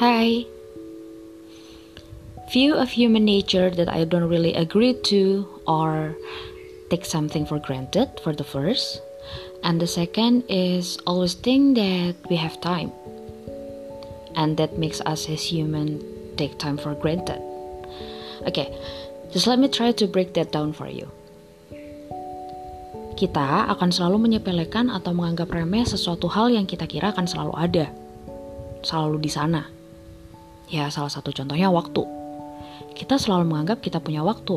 Hi. View of human nature that I don't really agree to or take something for granted for the first. And the second is always think that we have time. And that makes us as human take time for granted. Okay, just let me try to break that down for you. Kita akan selalu menyepelekan atau menganggap remeh sesuatu hal yang kita kira akan selalu ada. Selalu di sana. Ya, salah satu contohnya waktu. Kita selalu menganggap kita punya waktu.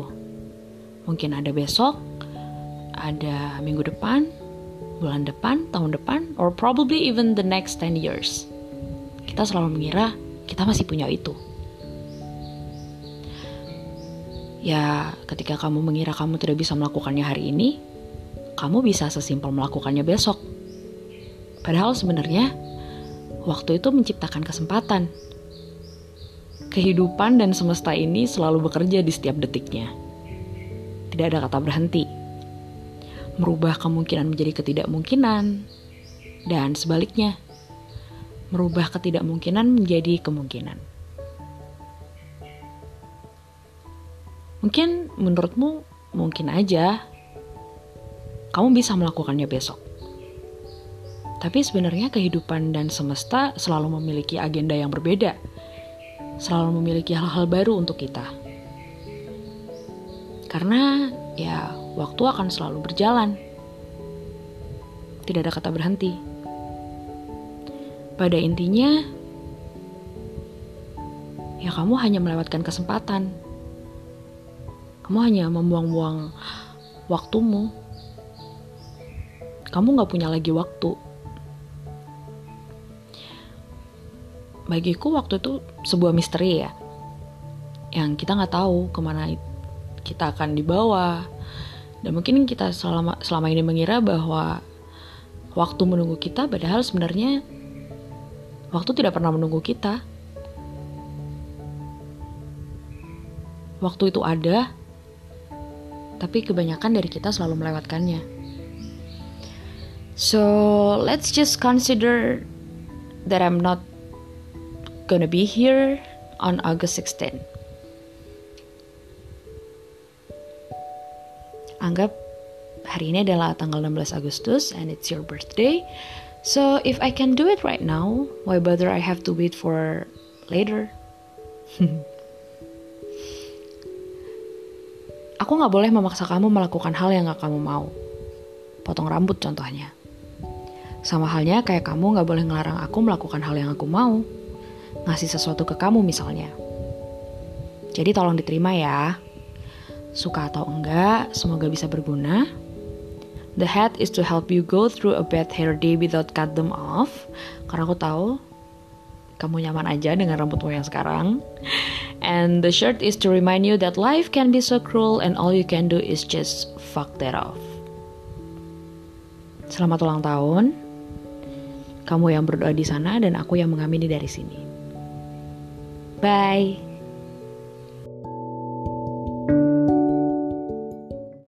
Mungkin ada besok, ada minggu depan, bulan depan, tahun depan, or probably even the next 10 years. Kita selalu mengira kita masih punya itu. Ya, ketika kamu mengira kamu tidak bisa melakukannya hari ini, kamu bisa sesimpel melakukannya besok. Padahal sebenarnya, waktu itu menciptakan kesempatan. Kehidupan dan semesta ini selalu bekerja di setiap detiknya. Tidak ada kata berhenti. Merubah kemungkinan menjadi ketidakmungkinan, dan sebaliknya, merubah ketidakmungkinan menjadi kemungkinan. Mungkin menurutmu mungkin aja kamu bisa melakukannya besok. Tapi sebenarnya kehidupan dan semesta selalu memiliki agenda yang berbeda. Selalu memiliki hal-hal baru untuk kita. Karena ya waktu akan selalu berjalan. Tidak ada kata berhenti. Pada intinya, ya kamu hanya melewatkan kesempatan kamu hanya membuang-buang waktumu. Kamu gak punya lagi waktu. Bagiku waktu itu sebuah misteri ya. Yang kita gak tahu ke mana kita akan dibawa. Dan mungkin kita selama, selama ini mengira bahwa waktu menunggu kita padahal sebenarnya waktu tidak pernah menunggu kita. Waktu itu ada, tapi kebanyakan dari kita selalu melewatkannya. So, let's just consider that I'm not gonna be here on August 16. Anggap hari ini adalah tanggal 16 Agustus and it's your birthday. So, if I can do it right now, why bother I have to wait for later? Aku gak boleh memaksa kamu melakukan hal yang gak kamu mau. Potong rambut contohnya. Sama halnya kayak kamu gak boleh ngelarang aku melakukan hal yang aku mau. Ngasih sesuatu ke kamu misalnya. Jadi tolong diterima ya. Suka atau enggak, semoga bisa berguna. The hat is to help you go through a bad hair day without cut them off. Karena aku tahu kamu nyaman aja dengan rambutmu yang sekarang. And the shirt is to remind you that life can be so cruel and all you can do is just fuck that off. Selamat ulang tahun. Kamu yang berdoa di sana dan aku yang mengamini dari sini. Bye.